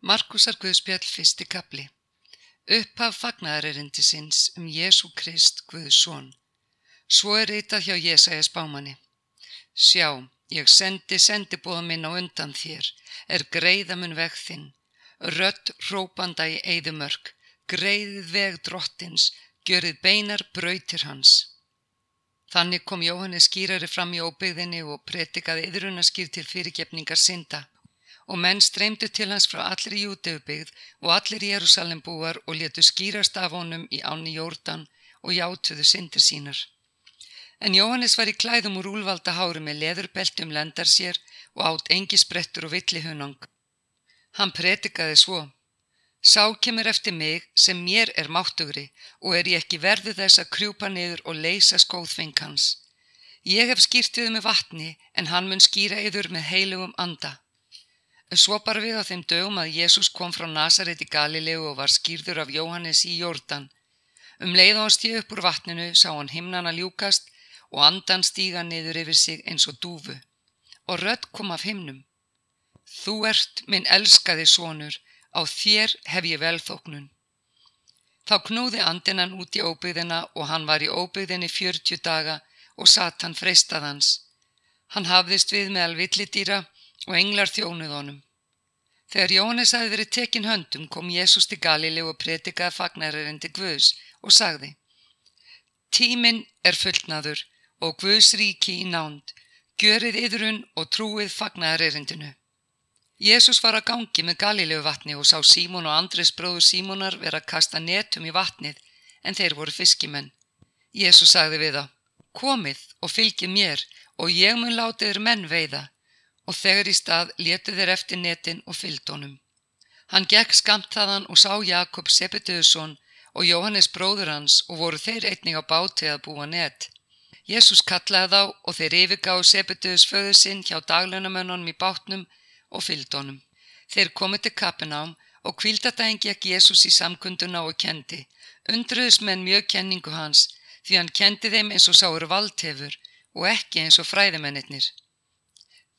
Markusar Guðspjall fyrsti kapli Upphaf fagnaðarerindisins um Jésu Krist Guðsson. Svo er ritað hjá Jésaja spámanni. Sjá, ég sendi sendibóða minn á undan þér, er greiða mun veg þinn. Rött hrópanda í eigðumörk, greiðið veg drottins, gjörið beinar brautir hans. Þannig kom Jóhannes skýrari fram í óbyggðinni og pretikaði yðrunaskýr til fyrirgefningar synda og menn streymdu til hans frá allir í Júteubygð og allir í Jérúsalem búar og letu skýrast af honum í áni Jórdan og játuðu syndir sínar. En Jóhannes var í klæðum úr úlvalda háru með leðurbeltum lendar sér og átt engi sprettur og villihunang. Hann pretikaði svo. Sá kemur eftir mig sem mér er máttugri og er ég ekki verðu þess að krjúpa niður og leysa skóðfeng hans. Ég hef skýrtið með vatni en hann mun skýra yður með heilugum anda. Svo bar við á þeim dögum að Jésús kom frá Nazaret í Galilegu og var skýrður af Jóhannes í Jórdan. Um leið hann stíð upp úr vatninu sá hann himnana ljúkast og andan stíga niður yfir sig eins og dúfu. Og rödd kom af himnum. Þú ert minn elskaði sonur, á þér hef ég velþóknun. Þá knúði andinnan út í óbyggðina og hann var í óbyggðinni fjörtjú daga og satan freistað hans. Hann hafðist við með alvillidýra og englar þjónuð honum. Þegar Jóhannes hafi verið tekin höndum kom Jésús til Galili og pretikaði fagnarerindi Guðs og sagði Tíminn er fullnaður og Guðs ríki í nánd, görið yðrun og trúið fagnarerindinu. Jésús var að gangi með Galilegu vatni og sá Símón og Andres bróður Símónar vera að kasta netum í vatnið en þeir voru fiskimenn. Jésús sagði við þá, komið og fylgið mér og ég mun látið þér menn veiða og þegar í stað letu þeir eftir netin og fylgdónum. Hann gekk skamt þaðan og sá Jakob Sepetuðsson og Jóhannes bróður hans og voru þeir einning á báti að búa net. Jésús kallaði þá og þeir yfirgáðu Sepetuðs föðu sinn hjá daglunamönnunum í bátnum og fylgdónum. Þeir komið til Kapenám og kvíldadaginn gekk Jésús í samkunduna og kendi. Undruðis menn mjög kenningu hans því hann kendi þeim eins og sáur valdhefur og ekki eins og fræðimennir.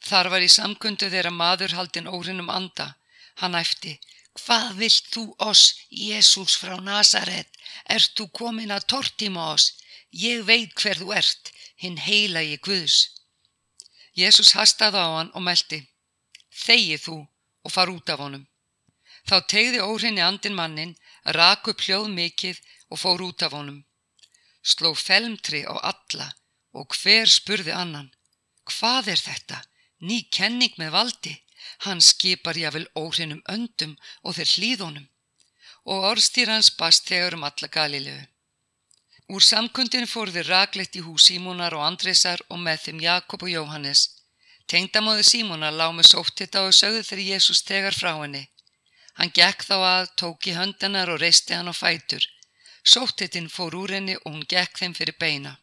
Þar var í samkundu þeirra maður haldin órinum anda. Hann æfti, hvað vilt þú oss, Jésús frá Nazaret? Ert þú komin að tortíma oss? Ég veit hver þú ert, hinn heila í Guðs. Jésús hastaði á hann og meldi, þegið þú og far út af honum. Þá tegði órinni andin mannin, rak upp hljóð mikill og fór út af honum. Sló felmtri á alla og hver spurði annan, hvað er þetta? Ný kenning með valdi, hann skipar jáfnvel óhrinnum öndum og þeir hlýðunum og orðstýr hans bast þegar um alla galilegu. Úr samkundinu fór þeir raglegt í hús Símónar og Andresar og með þeim Jakob og Jóhannes. Tengdamóðu Símónar lág með sóttita og sögðu þeirri Jésús tegar frá henni. Hann gekk þá að, tók í höndanar og reisti hann á fætur. Sóttitin fór úr henni og hún gekk þeim fyrir beina.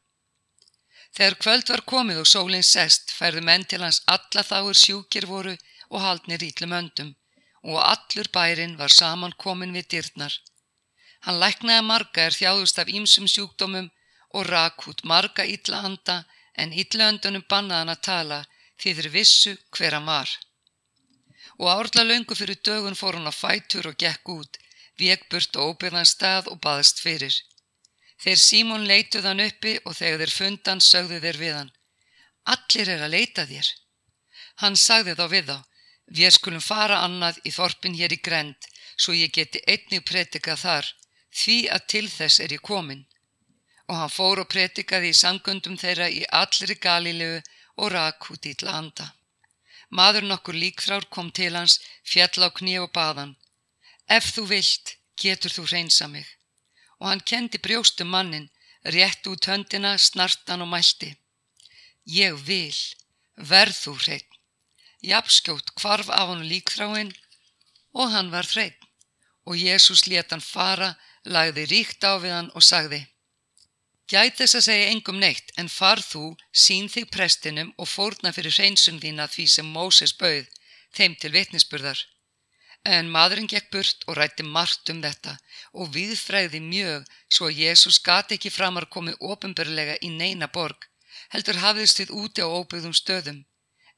Þegar kvöld var komið og sólinn sest færðu menn til hans alla þáir sjúkir voru og haldnir ítlum öndum og allur bærin var saman komin við dyrnar. Hann læknaði marga er þjáðust af ímsum sjúkdómum og rak út marga ítla anda en ítla öndunum bannaðan að tala því þeir vissu hver hann var. Og árla löngu fyrir dögun fór hann á fætur og gekk út, vekburt og óbyrðan stað og baðist fyrir. Þeir Símón leituð hann uppi og þegar þeir fundan sögðu þeir við hann. Allir er að leita þér. Hann sagði þá við þá. Við skulum fara annað í þorpin hér í grend svo ég geti einnig pretikað þar því að til þess er ég komin. Og hann fór og pretikaði í sangundum þeirra í allri galilegu og rak út í landa. Maður nokkur líkþrár kom til hans, fjall á kní og baðan. Ef þú vilt, getur þú hreinsa mig og hann kendi brjóstum mannin, rétt út höndina, snartan og mælti. Ég vil, verð þú hreitn. Japskjótt kvarf af hann líkþráinn og hann var hreitn og Jésús let hann fara, lagði ríkt á við hann og sagði Gæt þess að segja engum neitt en far þú, sín þig prestinum og fórna fyrir hreinsun þína því sem Móses bauð, þeim til vitnisburðar. En maðurinn gekk burt og rætti margt um þetta og viðfræði mjög svo að Jésús gati ekki framar komið ofinbörlega í neina borg, heldur hafðist þið úti á óbyggðum stöðum,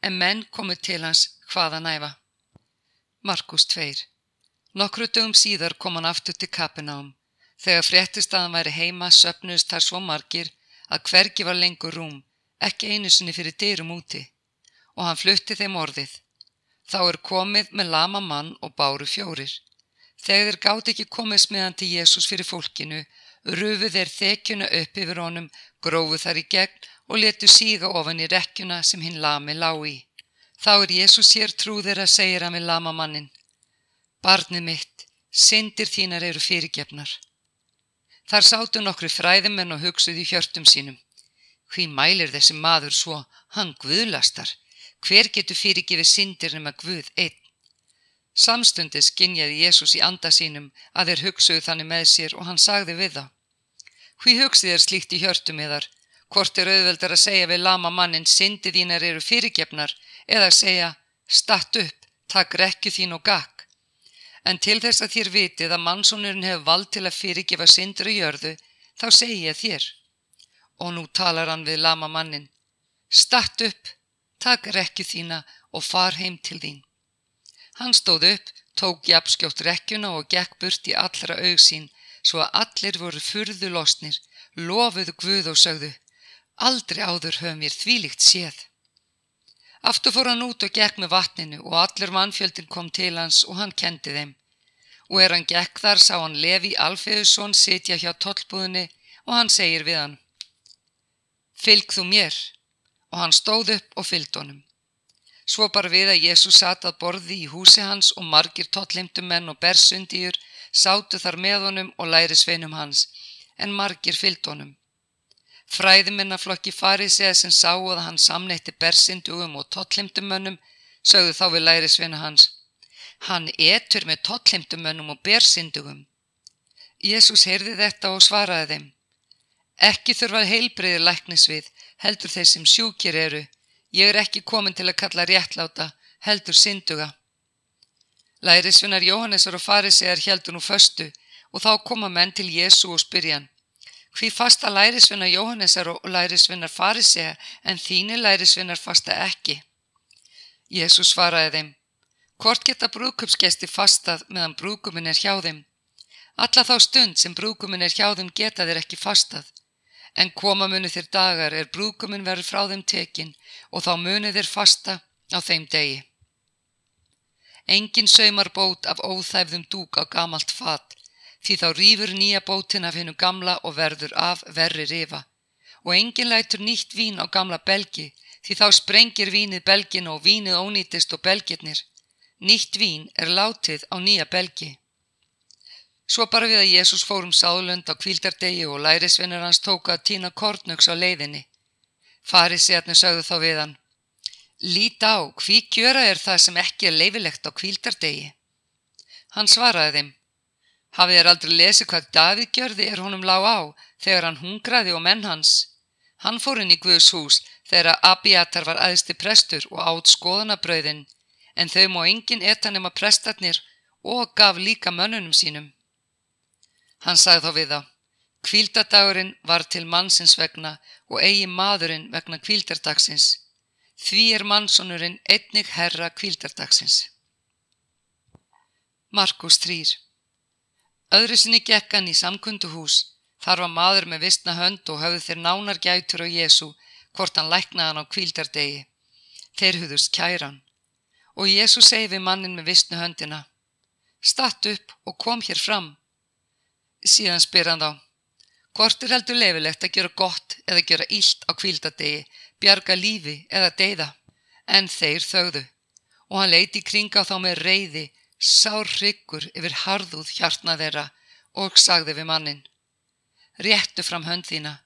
en menn komið til hans hvaða næfa. Markus 2 Nokkru dögum síðar kom hann aftur til Kapenám. Þegar fréttist að hann væri heima söpnuðist þar svo margir að hvergi var lengur rúm, ekki einu sinni fyrir dyrum úti. Og hann flutti þeim orðið. Þá er komið með lama mann og báru fjórir. Þegar þeir gátt ekki komið smiðan til Jésús fyrir fólkinu, rufu þeir þekjuna upp yfir honum, grófu þar í gegn og letu síga ofan í rekkjuna sem hinn lami lág í. Þá er Jésús sér trúðir að segja hann við lama mannin. Barnið mitt, syndir þínar eru fyrirgefnar. Þar sátu nokkru fræðimenn og hugsuði hjörtum sínum. Hví mælir þessi maður svo, hann guðlastar. Hver getur fyrirgefið syndir nema guð einn? Samstundis ginjaði Jésús í anda sínum að þeir hugsuðu þannig með sér og hann sagði við þá. Hví hugsið er slíkt í hjörtum eðar? Hvort er auðveldar að segja við lama mannin syndi þínar eru fyrirgefnar eða að segja statt upp, takk rekju þín og gakk? En til þess að þér vitið að mannsónurinn hefur vald til að fyrirgefa syndur í jörðu, þá segi ég þér. Og nú talar hann við lama mannin. Statt upp, takk rekju þína og far heim til þín. Hann stóð upp, tók jafnskjótt rekkjuna og gekk burt í allra augsín, svo að allir voru furðu losnir, lofuðu guð og sögðu. Aldrei áður höfum við þvílikt séð. Aftur fór hann út og gekk með vatninu og allur mannfjöldin kom til hans og hann kendi þeim. Og er hann gekk þar sá hann Levi Alfeusson sitja hjá tollbúðinni og hann segir við hann Fylg þú mér og hann stóð upp og fylgd honum. Svo bara við að Jésús satt að borði í húsi hans og margir tollheimtumenn og bersundýjur sátu þar með honum og læri sveinum hans en margir fylgd honum. Fræðiminnaflokki farið segja sem sá að hann samneitti bersindugum og tollheimtumönnum sögðu þá við læri svina hans. Hann etur með tollheimtumönnum og bersindugum. Jésús heyrði þetta og svaraði þeim. Ekki þurfa heilbreyði læknisvið, heldur þeir sem sjúkir eru. Ég er ekki komin til að kalla réttláta, heldur synduga. Læri svinar Jóhannesar og farið segjar heldur nú föstu og þá koma menn til Jésu og spyrja hann. Hví fasta lærisvinnar Jóhannesar og lærisvinnar farisea en þínir lærisvinnar fasta ekki? Jésús svaraði þeim, hvort geta brúkupsgesti fastað meðan brúkuminn er hjá þeim? Alla þá stund sem brúkuminn er hjá þeim geta þeir ekki fastað. En koma muni þér dagar er brúkuminn verið frá þeim tekin og þá muni þeir fasta á þeim degi. Engin saumar bót af óþæfðum dúk á gamalt fat því þá rýfur nýja bótin af hennu gamla og verður af verri rifa. Og engin lætur nýtt vín á gamla belgi, því þá sprengir vínið belgin og vínið ónýtist og belgirnir. Nýtt vín er látið á nýja belgi. Svo bara við að Jésús fórum sáðlund á kvíldardegi og lærisvinnur hans tóka að týna kortnöks á leiðinni. Farið sétni sögðu þá við hann. Lít á, hví kjöra er það sem ekki er leifilegt á kvíldardegi? Hann svaraði þeim. Hafið þér aldrei lesið hvað Davíð gjörði er honum lág á þegar hann hungraði og menn hans. Hann fór inn í Guðs hús þegar Abiatar var aðisti prestur og átt skoðanabröðin en þau má engin etta nema prestarnir og gaf líka mönnunum sínum. Hann sagði þá við þá, kvíldardagurinn var til mannsins vegna og eigi maðurinn vegna kvíldardagsins. Því er mannsonurinn einnig herra kvíldardagsins. Markus 3 Öðru sinni gekk hann í samkunduhús. Þar var maður með vissna hönd og höfðu þeir nánar gætur á Jésu hvort hann læknaði hann á kvíldardegi. Þeir höfðust kæran. Og Jésu segi við mannin með vissnu höndina. Statt upp og kom hér fram. Síðan spyr hann þá. Hvort er heldur leifilegt að gera gott eða gera ílt á kvíldardegi, bjarga lífi eða deyða? En þeir þögðu. Og hann leiti kringa þá með reyði sár hryggur yfir harðúð hjartna þeirra og sagði við mannin Réttu fram hönd þína.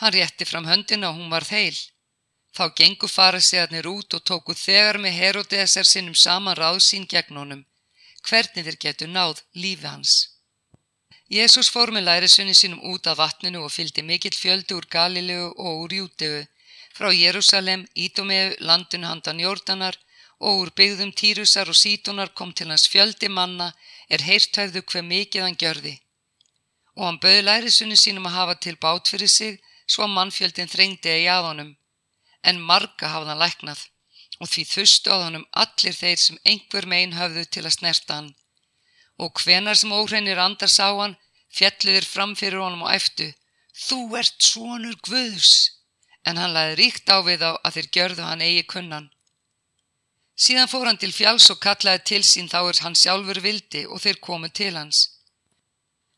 Hann rétti fram höndina og hún var þeil. Þá gengu farisiðarnir út og tóku þegar með Herodesar sinnum saman ráð sín gegn honum, hvernig þeir getu náð lífi hans. Jésús fór með lærisunni sínum út af vatninu og fylgdi mikill fjöldi úr Galilegu og úr Jútegu, frá Jérúsalem, Ídomegu, landinu handan Jórdanar og úr byggðum Týrusar og Sítunar kom til hans fjöldi manna er heyrthöfðu hver mikið hann gjörði. Og hann bauði lærisunni sínum að hafa til bát fyrir sig svo að mannfjöldin þrengdi að jáðunum. En marga hafði hann læknað og því þustu á honum allir þeir sem einhver megin höfðu til að snerta hann. Og hvenar sem óhreinir andar sá hann, fjalliðir fram fyrir honum og eftu, þú ert svonur Guðs, en hann laði ríkt á við á að þeir gjörðu hann eigi kunnan. Síðan fór hann til fjáls og kallaði til sín þá er hann sjálfur vildi og þeir komu til hans.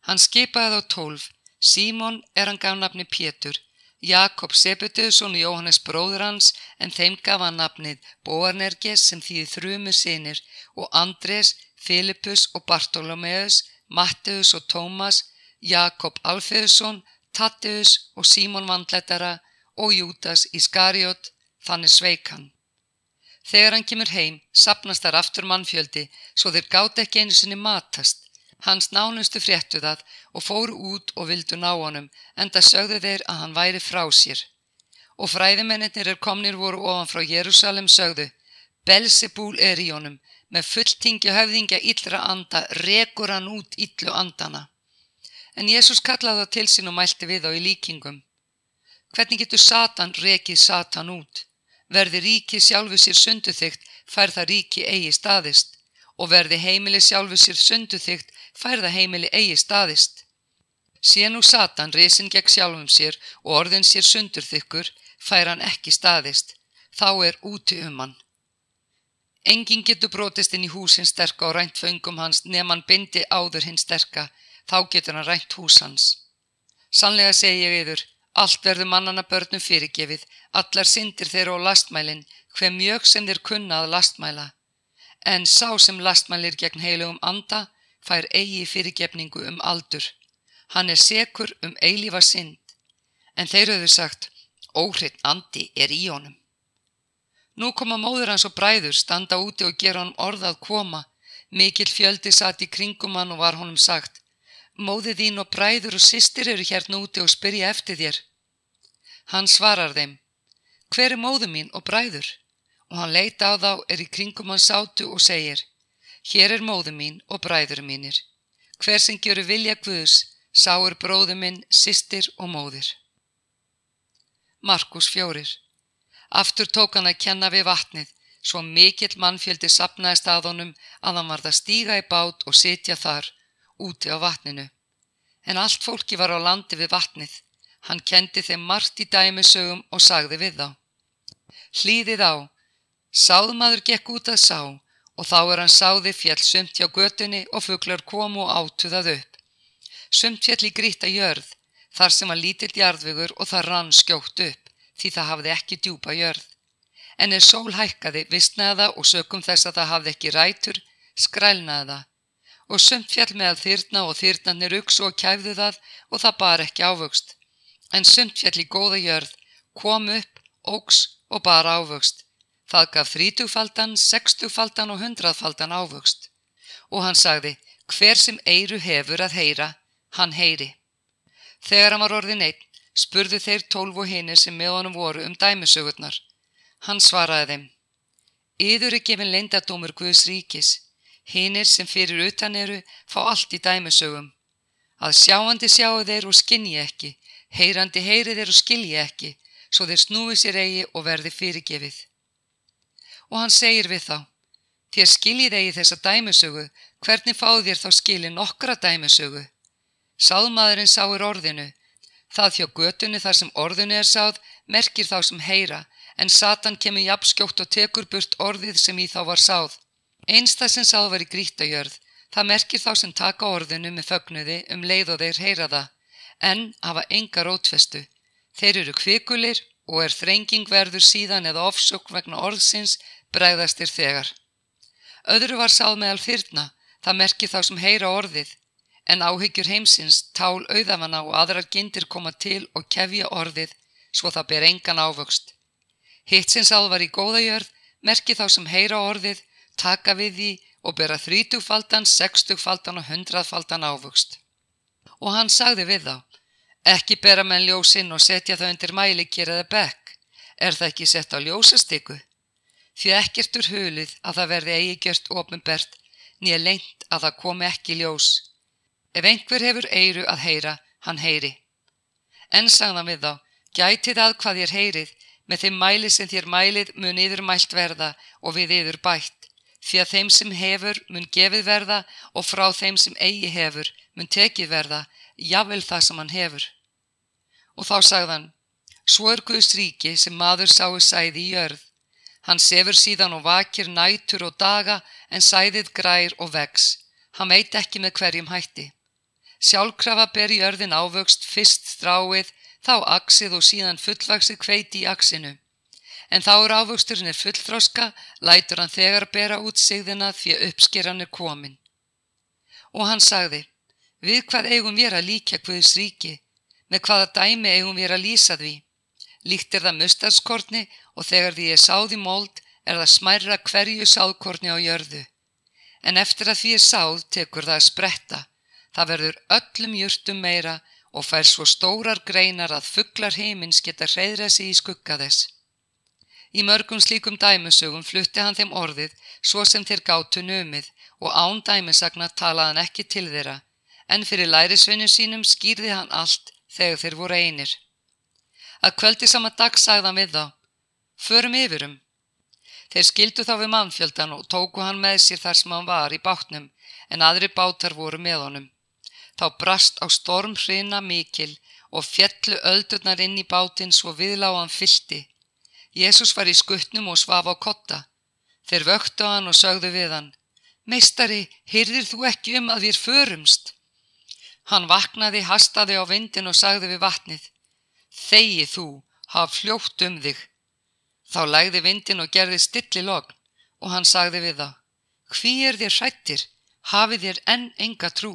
Hann skipaði þá tólf, Símon er hann gaf nafni Pétur, Jakob Sebetuðsson og Jóhannes bróður hans en þeim gaf hann nafnið Boanerges sem þýði þrjumur sinir og Andres, Filipus og Bartolomeus, Matteus og Tómas, Jakob Alfeðsson, Tatteus og Símon Vandlættara og Jútas Ískariot, þannig sveik hann. Þegar hann kemur heim, sapnast þar aftur mannfjöldi svo þeir gátt ekki einu sinni matast Hans nánustu fréttu það og fóru út og vildu ná honum en það sögðu þeir að hann væri frá sér. Og fræðimennir er komnir voru ofan frá Jérúsalem sögðu Belsebúl er í honum með fulltingja höfðingja yllra anda rekur hann út yllu andana. En Jésús kallaði það til sín og mælti við á í líkingum. Hvernig getur Satan rekið Satan út? Verði ríki sjálfu sér sundu þygt fær það ríki eigi staðist og verði heimili sjálfu sér sundu þygt færða heimili eigi staðist. Sé nú Satan risin gegn sjálfum sér og orðin sér sundur þykkur, fær hann ekki staðist, þá er úti um hann. Engin getur brotist inn í húsin sterka og rænt föngum hans nefn hann bindi áður hinn sterka, þá getur hann rænt hús hans. Sannlega segi ég yfir, allt verður mannana börnum fyrirgefið, allar syndir þeirra og lastmælin, hver mjög sem þeir kunna að lastmæla. En sá sem lastmælir gegn heilugum anda, fær eigi fyrirgefningu um aldur. Hann er sekur um eilífa synd. En þeir höfðu sagt, óhritt andi er í honum. Nú koma móður hans og bræður, standa úti og gera honum orðað koma. Mikil fjöldi satt í kringum hann og var honum sagt, móðið þín og bræður og sýstir eru hérna úti og spyrja eftir þér. Hann svarar þeim, hver er móðu mín og bræður? Og hann leita á þá, er í kringum hann sátu og segir, Hér er móðu mín og bræður mínir. Hver sem gjöru vilja Guðs, sáur bróðu minn, sýstir og móðir. Markus fjórir. Aftur tók hann að kenna við vatnið, svo mikill mannfjöldi sapnaðist að honum að hann varð að stíga í bát og sitja þar, úti á vatninu. En allt fólki var á landi við vatnið. Hann kendi þeim margt í dæmisögum og sagði við þá. Hlýðið á, sáðmaður gekk út að sá og þá er hann sáði fjall sumt hjá götunni og fuglar komu og átu það upp. Sumt fjall í gríta jörð, þar sem var lítill jarðvegur og það rann skjótt upp, því það hafði ekki djúpa jörð. En er sól hækkaði, vissnaði það og sökum þess að það hafði ekki rætur, skrælnaði það. Og sumt fjall meðal þyrna og þyrnarnir uksu og kæfðu það og það bar ekki ávöxt. En sumt fjall í góða jörð, kom upp, ógs og bar ávöxt Það gaf þrítugfaldan, sextugfaldan og hundraðfaldan ávöxt. Og hann sagði, hver sem eiru hefur að heyra, hann heyri. Þegar hann var orðin einn, spurðu þeir tólf og hinni sem með honum voru um dæmisögurnar. Hann svaraði þeim, Yður er gefin leindadómur Guðs ríkis, hinnir sem fyrir utan eru fá allt í dæmisögum. Að sjáandi sjáu þeir og skinni ekki, heyrandi heyri þeir og skilji ekki, svo þeir snúi sér eigi og verði fyrirgefið og hann segir við þá Þér skiljið eigi þessa dæmisögu, hvernig fáð þér þá skilið nokkra dæmisögu? Sáðmaðurinn sáir orðinu. Það hjá götunni þar sem orðinu er sáð merkir þá sem heyra, en Satan kemur jafnskjótt og tekur burt orðið sem í þá var sáð. Eins það sem sáð var í grítajörð, það merkir þá sem taka orðinu með fögnuði um leið og þeir heyra það, en hafa enga rótfestu. Þeir eru kvikulir og er þrenging verður síðan eða ofsökk vegna orðsins bregðastir þegar. Öðru var sáð meðal fyrna, það merki þá sem heyra orðið, en áhyggjur heimsins, tál auðafanna og aðrar gindir koma til og kefja orðið, svo það ber engan ávöxt. Hitt sem sáð var í góðajörð, merki þá sem heyra orðið, taka við því og bera þrítugfaldan, sextugfaldan og hundraðfaldan ávöxt. Og hann sagði við þá, ekki bera menn ljósinn og setja þau undir mælikir eða bekk, er það ekki sett á ljósastyku? því ekkert úr hulið að það verði eigi gjört ofinbert nýja lengt að það komi ekki ljós. Ef einhver hefur eiru að heyra, hann heyri. En sagðan við þá, gætið að hvað þér heyrið, með þeim mæli sem þér mælið mun yfir mælt verða og við yfir bætt, því að þeim sem hefur mun gefið verða og frá þeim sem eigi hefur mun tekið verða, jável það sem hann hefur. Og þá sagðan, svo er Guðs ríki sem maður sáu sæði í jörð. Hann sefur síðan og vakir nætur og daga en sæðið grær og vex. Hann veit ekki með hverjum hætti. Sjálfkrafa ber jörðin ávöxt fyrst stráið, þá aksið og síðan fullvaksið kveiti í aksinu. En þá er ávöxturinn er fullþróska, lætur hann þegar bera út sigðina því að uppskeran er komin. Og hann sagði, við hvað eigum við að líka Guðs ríki, með hvaða dæmi eigum við að lýsa því. Líkt er það mustaskortni og þegar því er sáð í mold er það smærra hverju sáðkortni á jörðu. En eftir að því er sáð tekur það að spretta. Það verður öllum júrtum meira og fær svo stórar greinar að fugglar heimins geta hreyðra sig í skugga þess. Í mörgum slíkum dæmusögum flutti hann þeim orðið svo sem þeir gátu numið og án dæmisagna talaði hann ekki til þeirra, en fyrir lærisveinu sínum skýrði hann allt þegar þeir voru einir. Að kvöldi sama dag sagðan við þá, förum yfirum. Þeir skildu þá við mannfjöldan og tóku hann með sér þar sem hann var í bátnum, en aðri bátar voru með honum. Þá brast á storm hrina mikil og fjallu öldurnar inn í bátinn svo viðláðan fylti Jésús var í skuttnum og svaf á kotta. Þeir vöktu hann og sögðu við hann, Meistari, hyrðir þú ekki um að við förumst? Hann vaknaði, hastaði á vindin og sagði við vatnið, Þegi þú, haf fljótt um þig. Þá lægði vindin og gerði stilli logn og hann sagði við þá, Hví er þér hrættir, hafið þér enn enga trú?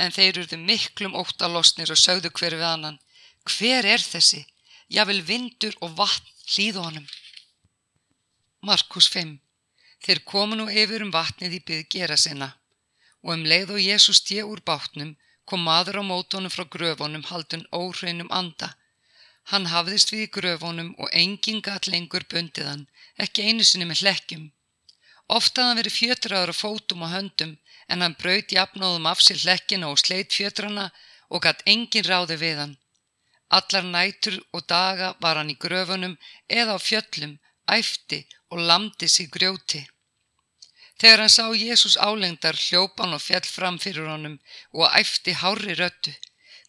En þeir urðu miklum óttalosnir og sögðu hver við annan, Hver er þessi? Jável vindur og vatn hlýðu honum. Markus 5 Þeir komu nú yfir um vatnið í byggð gera sinna og um leið og Jésús tje úr bátnum kom maður á mótónum frá gröfunum haldun óhreinum anda. Hann hafðist við í gröfunum og engin gatt lengur bundið hann, ekki einu sinni með hlekkjum. Oft hafði hann verið fjötraður á fótum og höndum en hann braut jafnóðum af sér hlekkina og sleit fjötrana og gatt engin ráði við hann. Allar nætur og daga var hann í gröfunum eða á fjöllum, æfti og lamdi sig grjóti. Þegar hann sá Jésús álengdar hljópan og fjall fram fyrir honum og æfti hári röttu.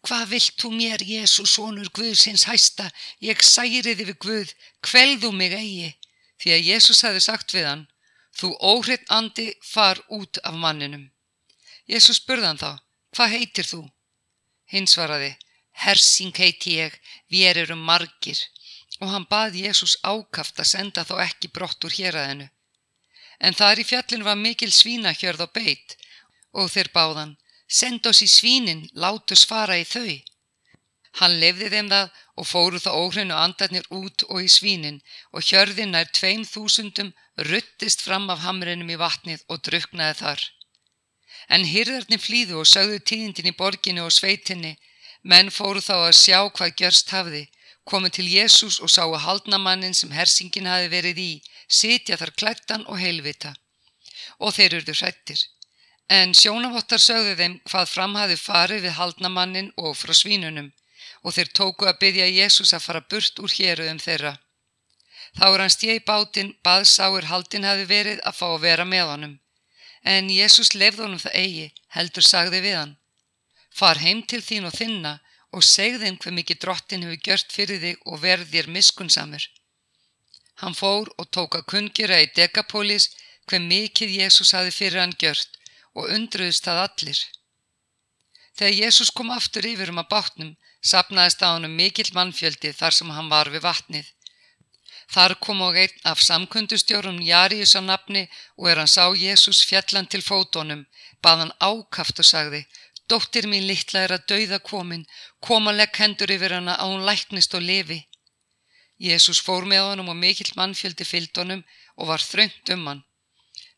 Hvað vilt þú mér, Jésús, sonur Guðsins hæsta? Ég særiði við Guð, kveldu mig eigi. Því að Jésús hefði sagt við hann, þú óhritt andi far út af manninum. Jésús spurðan þá, hvað heitir þú? Hinn svaraði, Hersing heiti ég, við erum margir og hann bað Jésús ákaft að senda þá ekki brott úr héræðinu. En þar í fjallin var mikil svínahjörð og beit og þeir báðan, send oss í svínin, látus fara í þau. Hann lefði þeim það og fóru þá óhreinu andarnir út og í svínin og hjörðin nær tveim þúsundum ruttist fram af hamrinum í vatnið og druknaði þar. En hyrðarnir flýðu og sögðu tíðindin í borginu og sveitinni Menn fóru þá að sjá hvað gjörst hafði, komið til Jésús og sáu haldnamannin sem hersingin hafi verið í, sitja þar klættan og heilvita. Og þeir urðu hrættir. En sjónavottar sögðu þeim hvað fram hafi farið við haldnamannin og frá svínunum og þeir tóku að byggja Jésús að fara burt úr héruðum þeirra. Þá er hann stjæi bátinn, baðsáur haldin hafi verið að fá að vera með honum. En Jésús lefði honum það eigi, heldur sagði við hann. Far heim til þín og þinna og segð þeim hver mikið drottin hefur gjört fyrir þig og verð þér miskunnsamur. Hann fór og tók að kungjura í Dekapólis hver mikið Jésús hafi fyrir hann gjört og undruðist það allir. Þegar Jésús kom aftur yfir um að bátnum, sapnaðist á hann um mikill mannfjöldi þar sem hann var við vatnið. Þar kom og einn af samkundustjórum Jarius á nafni og er hann sá Jésús fjallan til fótonum, bað hann ákaft og sagði Dóttir mín litla er að dauða komin, komaleg hendur yfir hana að hún læknist og lifi. Jésús fór með honum og mikill mannfjöldi fyllt honum og var þröngt um hann.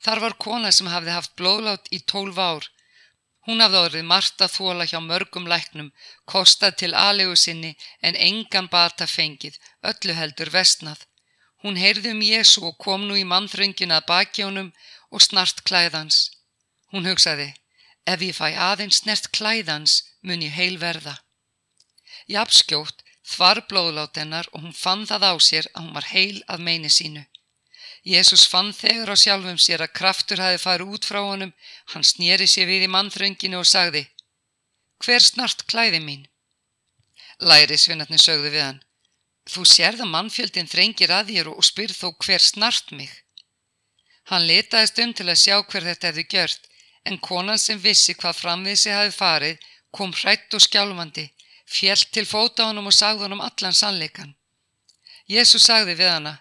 Þar var kona sem hafði haft blóðlátt í tólf ár. Hún hafði orðið margt að þóla hjá mörgum læknum, kostað til aðlegu sinni en engan bata fengið, öllu heldur vestnað. Hún heyrði um Jésu og kom nú í mannþröngin að baki honum og snart klæðans. Hún hugsaði, Ef ég fæ aðeins snert klæðans mun ég heil verða. Japskjótt þvar blóðlát hennar og hún fann það á sér að hún var heil að meini sínu. Jésús fann þegar á sjálfum sér að kraftur hafi farið út frá honum, hann snýri sér við í mannþrönginu og sagði, hver snart klæði mín? Læri svinnatni sögðu við hann, þú sérða mannfjöldin þrengir að þér og spyrð þó hver snart mig. Hann letaðist um til að sjá hver þetta hefði gjört, en konan sem vissi hvað framvið sig hafi farið kom hrætt og skjálfandi, fjellt til fóta honum og sagði honum allan sannleikan. Jésús sagði við hana,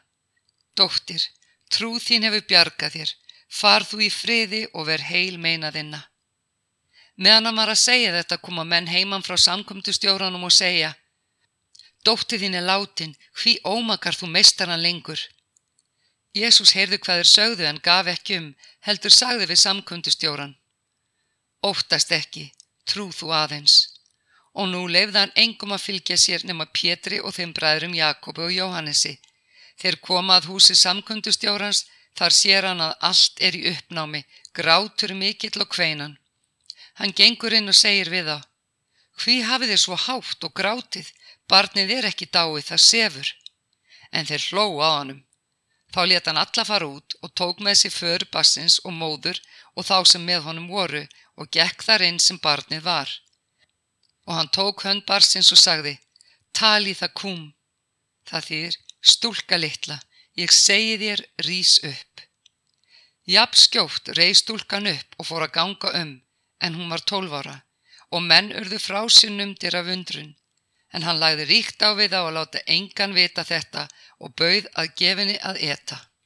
Dóttir, trú þín hefur bjargað þér, far þú í friði og ver heil meinaðinna. Meðan hann var að segja þetta koma menn heimann frá samkomtustjóranum og segja, Dóttir þín er látin, hví ómakar þú meistar hann lengur. Jésús heyrðu hvað þeir sögðu en gaf ekki um, heldur sagði við samkomtustjóran. Óttast ekki, trú þú aðeins. Og nú leifðan engum að fylgja sér nema Pétri og þeim bræðrum Jakobi og Jóhannesi. Þeir koma að húsi samkundustjórans, þar sér hann að allt er í uppnámi, grátur mikill og kveinan. Hann gengur inn og segir við þá, hví hafið þið svo hátt og grátið, barnið er ekki dáið, það sefur. En þeir hló á hannum. Þá leta hann alla fara út og tók með sér för bassins og móður og þá sem með honum voru og gekk þar inn sem barnið var. Og hann tók hönd barsins og sagði, tali það kum. Það þýr, stúlka litla, ég segi þér, rís upp. Jafn skjótt reið stúlkan upp og fór að ganga um, en hún var tólvara, og menn urðu frá sinnumdir af undrun. En hann lagði ríkt á við á að láta engan vita þetta og bauð að gefinni að eta.